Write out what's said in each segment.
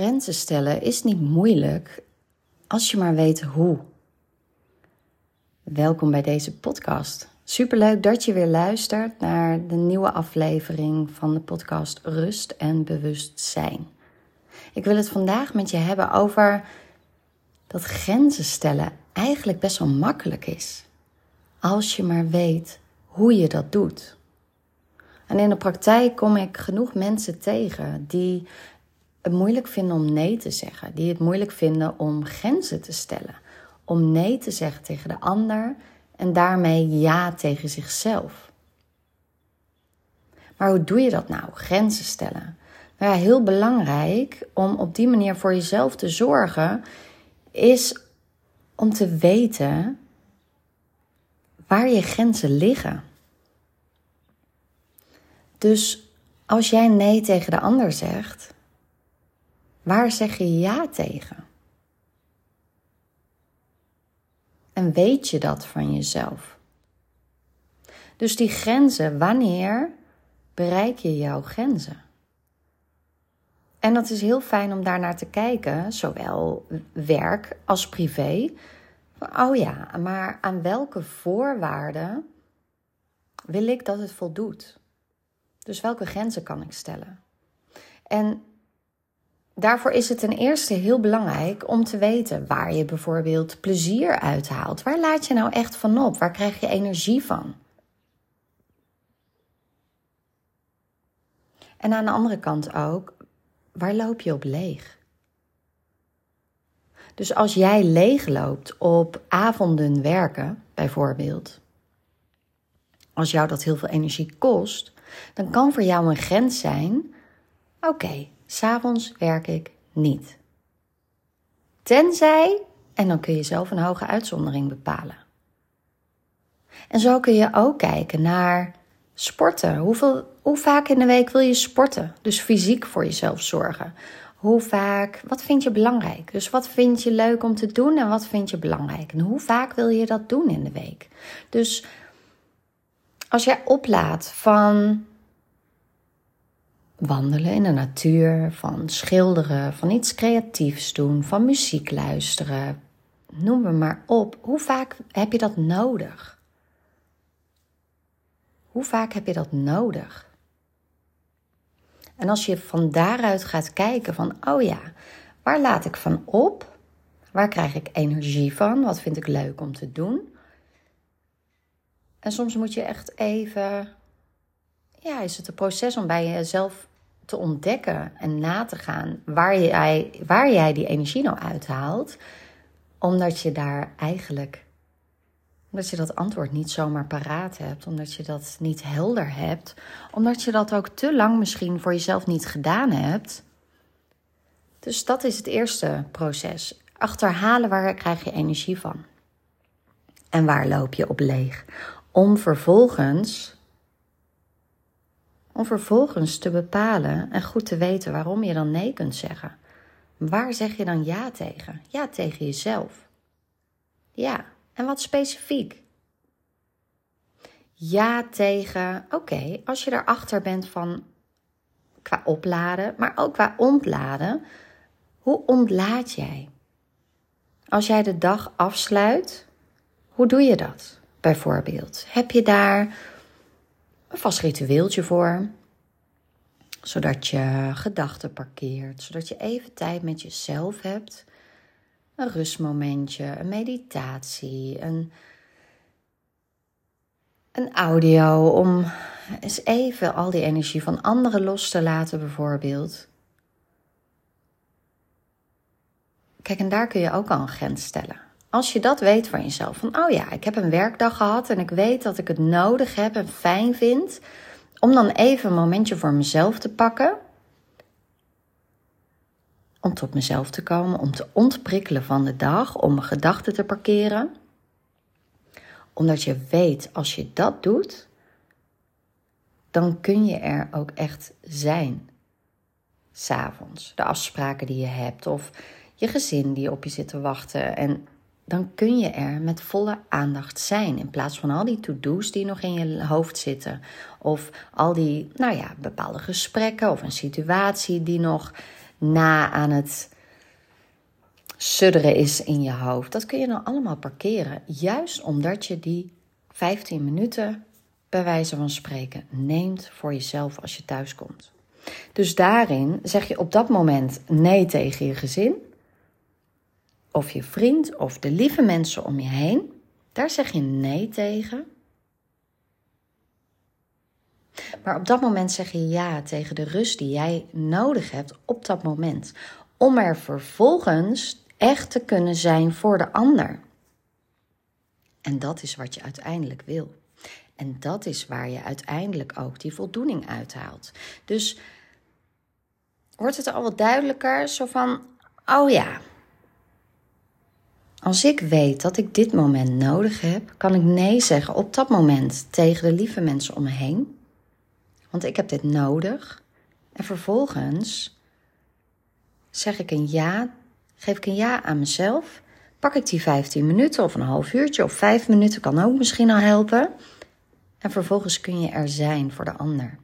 Grenzen stellen is niet moeilijk als je maar weet hoe. Welkom bij deze podcast. Superleuk dat je weer luistert naar de nieuwe aflevering van de podcast Rust en Bewustzijn. Ik wil het vandaag met je hebben over dat grenzen stellen eigenlijk best wel makkelijk is. Als je maar weet hoe je dat doet. En in de praktijk kom ik genoeg mensen tegen die het moeilijk vinden om nee te zeggen, die het moeilijk vinden om grenzen te stellen, om nee te zeggen tegen de ander en daarmee ja tegen zichzelf. Maar hoe doe je dat nou? Grenzen stellen. Nou ja, heel belangrijk om op die manier voor jezelf te zorgen, is om te weten waar je grenzen liggen. Dus als jij nee tegen de ander zegt, waar zeg je ja tegen? En weet je dat van jezelf? Dus die grenzen, wanneer bereik je jouw grenzen? En dat is heel fijn om daarnaar te kijken, zowel werk als privé. Oh ja, maar aan welke voorwaarden wil ik dat het voldoet? Dus welke grenzen kan ik stellen? En daarvoor is het ten eerste heel belangrijk om te weten waar je bijvoorbeeld plezier uithaalt. Waar laat je nou echt van op? Waar krijg je energie van? En aan de andere kant ook, waar loop je op leeg? Dus als jij leeg loopt op avonden werken, bijvoorbeeld, als jou dat heel veel energie kost, dan kan voor jou een grens zijn: oké, s'avonds werk ik niet. Tenzij, en dan kun je zelf een hoge uitzondering bepalen. En zo kun je ook kijken naar sporten. Hoeveel, hoe vaak in de week wil je sporten? Dus fysiek voor jezelf zorgen. Hoe vaak, wat vind je belangrijk? Dus wat vind je leuk om te doen en wat vind je belangrijk? En hoe vaak wil je dat doen in de week? Dus als jij oplaat van wandelen in de natuur, van schilderen, van iets creatiefs doen, van muziek luisteren, noem me maar op, hoe vaak heb je dat nodig? Hoe vaak heb je dat nodig? En als je van daaruit gaat kijken van, oh ja, waar laat ik van op? Waar krijg ik energie van? Wat vind ik leuk om te doen? En soms moet je echt even, ja, is het een proces om bij jezelf te ontdekken en na te gaan waar jij, waar jij die energie nou uithaalt, omdat je daar eigenlijk omdat je dat antwoord niet zomaar paraat hebt, omdat je dat niet helder hebt, omdat je dat ook te lang misschien voor jezelf niet gedaan hebt. Dus dat is het eerste proces. Achterhalen waar krijg je energie van. En waar loop je op leeg? Om vervolgens, om vervolgens te bepalen en goed te weten waarom je dan nee kunt zeggen. Waar zeg je dan ja tegen? Ja tegen jezelf. Ja, en wat specifiek. Ja tegen, oké, als je erachter bent van qua opladen, maar ook qua ontladen. Hoe ontlaat jij? Als jij de dag afsluit, hoe doe je dat bijvoorbeeld? Heb je daar een vast ritueeltje voor? Zodat je gedachten parkeert, zodat je even tijd met jezelf hebt een rustmomentje, een meditatie, een, een audio om eens even al die energie van anderen los te laten, bijvoorbeeld. Kijk, en daar kun je ook al een grens stellen. Als je dat weet van jezelf, van oh ja, ik heb een werkdag gehad en ik weet dat ik het nodig heb en fijn vind om dan even een momentje voor mezelf te pakken om tot mezelf te komen, om te ontprikkelen van de dag, om mijn gedachten te parkeren. Omdat je weet, als je dat doet, dan kun je er ook echt zijn. S'avonds, de afspraken die je hebt of je gezin die op je zit te wachten. En dan kun je er met volle aandacht zijn. In plaats van al die to-do's die nog in je hoofd zitten. Of al die, nou ja, bepaalde gesprekken of een situatie die nog na aan het sudderen is in je hoofd. Dat kun je dan allemaal parkeren. Juist omdat je die 15 minuten, bij wijze van spreken, neemt voor jezelf als je thuis komt. Dus daarin zeg je op dat moment nee tegen je gezin, of je vriend, of de lieve mensen om je heen. Daar zeg je nee tegen. Maar op dat moment zeg je ja tegen de rust die jij nodig hebt op dat moment. Om er vervolgens echt te kunnen zijn voor de ander. En dat is wat je uiteindelijk wil. En dat is waar je uiteindelijk ook die voldoening uithaalt. Dus wordt het al wat duidelijker, zo van, oh ja, als ik weet dat ik dit moment nodig heb, kan ik nee zeggen op dat moment tegen de lieve mensen om me heen. Want ik heb dit nodig. En vervolgens zeg ik een ja, geef ik een ja aan mezelf. Pak ik die 15 minuten of een half uurtje of 5 minuten kan ook misschien al helpen. En vervolgens kun je er zijn voor de ander.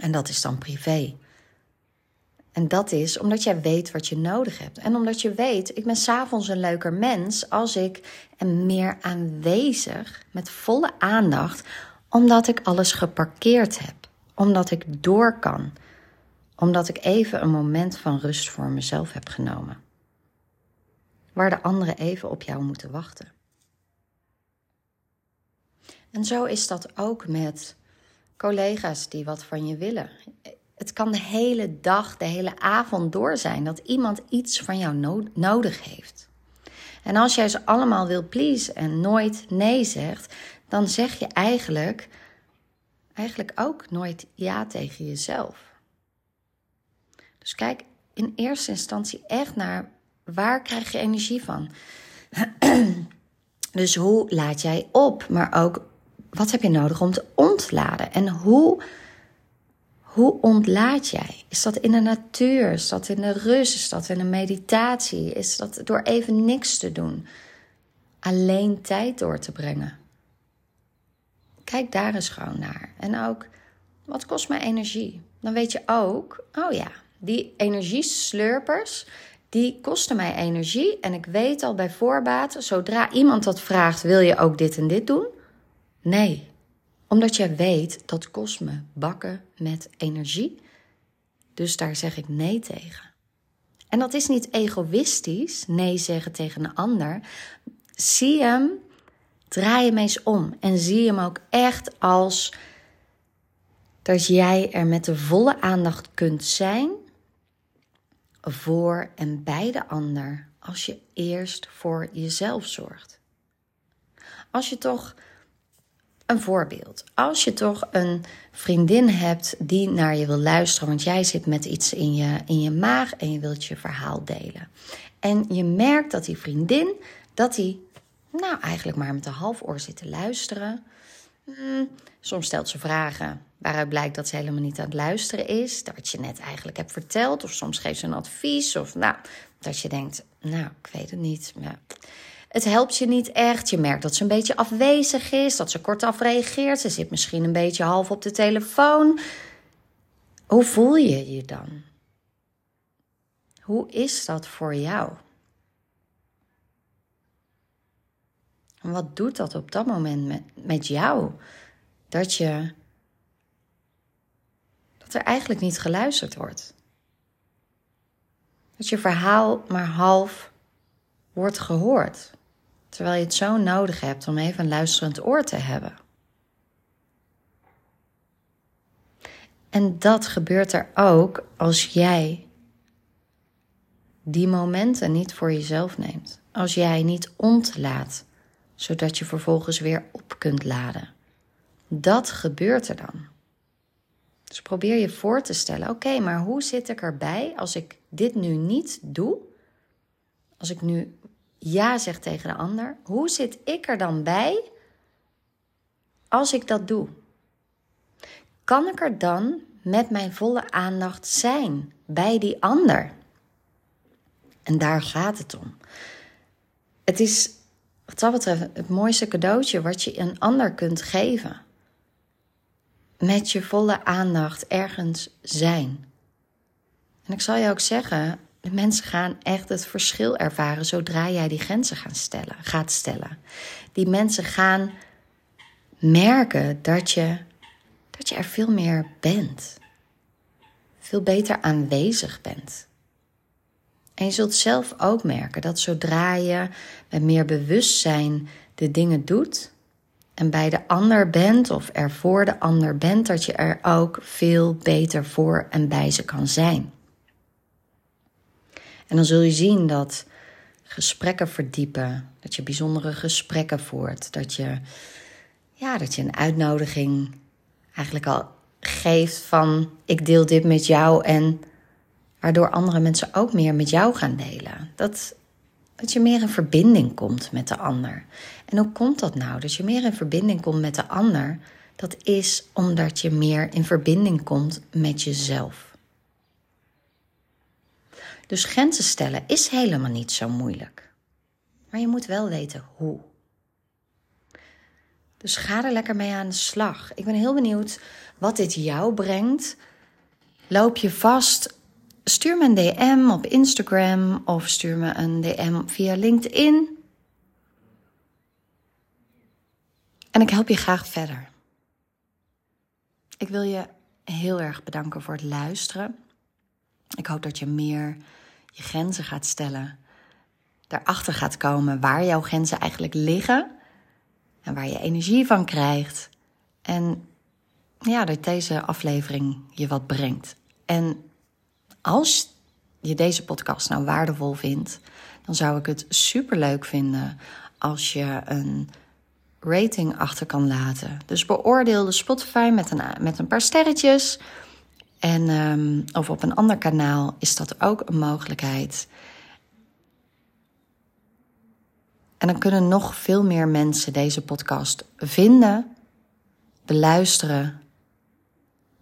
En dat is dan privé. En dat is omdat jij weet wat je nodig hebt. En omdat je weet, ik ben s'avonds een leuker mens als ik en meer aanwezig met volle aandacht, omdat ik alles geparkeerd heb. Omdat ik door kan. Omdat ik even een moment van rust voor mezelf heb genomen. Waar de anderen even op jou moeten wachten. En zo is dat ook met collega's die wat van je willen. Het kan de hele dag, de hele avond door zijn dat iemand iets van jou nodig heeft. En als jij ze allemaal wil please en nooit nee zegt, dan zeg je eigenlijk, eigenlijk ook nooit ja tegen jezelf. Dus kijk in eerste instantie echt naar waar krijg je energie van. dus hoe laat jij op, maar ook wat heb je nodig om te ontladen en hoe hoe ontlaat jij? Is dat in de natuur? Is dat in de rust? Is dat in een meditatie? Is dat door even niks te doen? Alleen tijd door te brengen? Kijk daar eens gewoon naar. En ook, wat kost mij energie? Dan weet je ook, oh ja, die energieslurpers, die kosten mij energie. En ik weet al bij voorbaat, zodra iemand dat vraagt, wil je ook dit en dit doen? Nee, omdat jij weet dat kost bakken met energie. Dus daar zeg ik nee tegen. En dat is niet egoïstisch, nee zeggen tegen een ander. Zie hem, draai hem eens om en zie hem ook echt als dat jij er met de volle aandacht kunt zijn voor en bij de ander als je eerst voor jezelf zorgt. Als je toch een voorbeeld. Als je toch een vriendin hebt die naar je wil luisteren, want jij zit met iets in je, in je maag en je wilt je verhaal delen. En je merkt dat die vriendin, dat die nou eigenlijk maar met een half oor zit te luisteren. Hmm, soms stelt ze vragen waaruit blijkt dat ze helemaal niet aan het luisteren is. Dat je net eigenlijk hebt verteld. Of soms geeft ze een advies. Of nou, dat je denkt, nou, ik weet het niet. Ja. Het helpt je niet echt. Je merkt dat ze een beetje afwezig is, dat ze kortaf reageert. Ze zit misschien een beetje half op de telefoon. Hoe voel je je dan? Hoe is dat voor jou? En wat doet dat op dat moment met, met jou? Dat je. dat er eigenlijk niet geluisterd wordt. Dat je verhaal maar half wordt gehoord. Terwijl je het zo nodig hebt om even een luisterend oor te hebben. En dat gebeurt er ook als jij die momenten niet voor jezelf neemt. Als jij niet ontlaat, zodat je vervolgens weer op kunt laden. Dat gebeurt er dan. Dus probeer je voor te stellen: oké, maar hoe zit ik erbij als ik dit nu niet doe? Als ik nu ja zegt tegen de ander, hoe zit ik er dan bij als ik dat doe? Kan ik er dan met mijn volle aandacht zijn bij die ander? En daar gaat het om. Het is, wat dat betreft, het mooiste cadeautje wat je een ander kunt geven. Met je volle aandacht ergens zijn. En ik zal je ook zeggen, de mensen gaan echt het verschil ervaren zodra jij die grenzen gaan stellen, gaat stellen. Die mensen gaan merken dat je, dat je er veel meer bent. Veel beter aanwezig bent. En je zult zelf ook merken dat zodra je met meer bewustzijn de dingen doet en bij de ander bent of er voor de ander bent, dat je er ook veel beter voor en bij ze kan zijn. En dan zul je zien dat gesprekken verdiepen, dat je bijzondere gesprekken voert, dat je, ja, dat je een uitnodiging eigenlijk al geeft van ik deel dit met jou en waardoor andere mensen ook meer met jou gaan delen. Dat, dat je meer in verbinding komt met de ander. En hoe komt dat nou? Dat je meer in verbinding komt met de ander, dat is omdat je meer in verbinding komt met jezelf. Dus grenzen stellen is helemaal niet zo moeilijk. Maar je moet wel weten hoe. Dus ga er lekker mee aan de slag. Ik ben heel benieuwd wat dit jou brengt. Loop je vast? Stuur me een DM op Instagram of stuur me een DM via LinkedIn. En ik help je graag verder. Ik wil je heel erg bedanken voor het luisteren. Ik hoop dat je meer je grenzen gaat stellen. Daarachter gaat komen waar jouw grenzen eigenlijk liggen. En waar je energie van krijgt. En ja, dat deze aflevering je wat brengt. En als je deze podcast nou waardevol vindt, dan zou ik het super leuk vinden als je een rating achter kan laten. Dus beoordeel de Spotify met een, met een paar sterretjes. En, um, of op een ander kanaal is dat ook een mogelijkheid. En dan kunnen nog veel meer mensen deze podcast vinden, beluisteren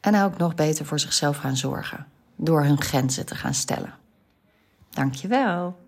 en ook nog beter voor zichzelf gaan zorgen door hun grenzen te gaan stellen. Dankjewel.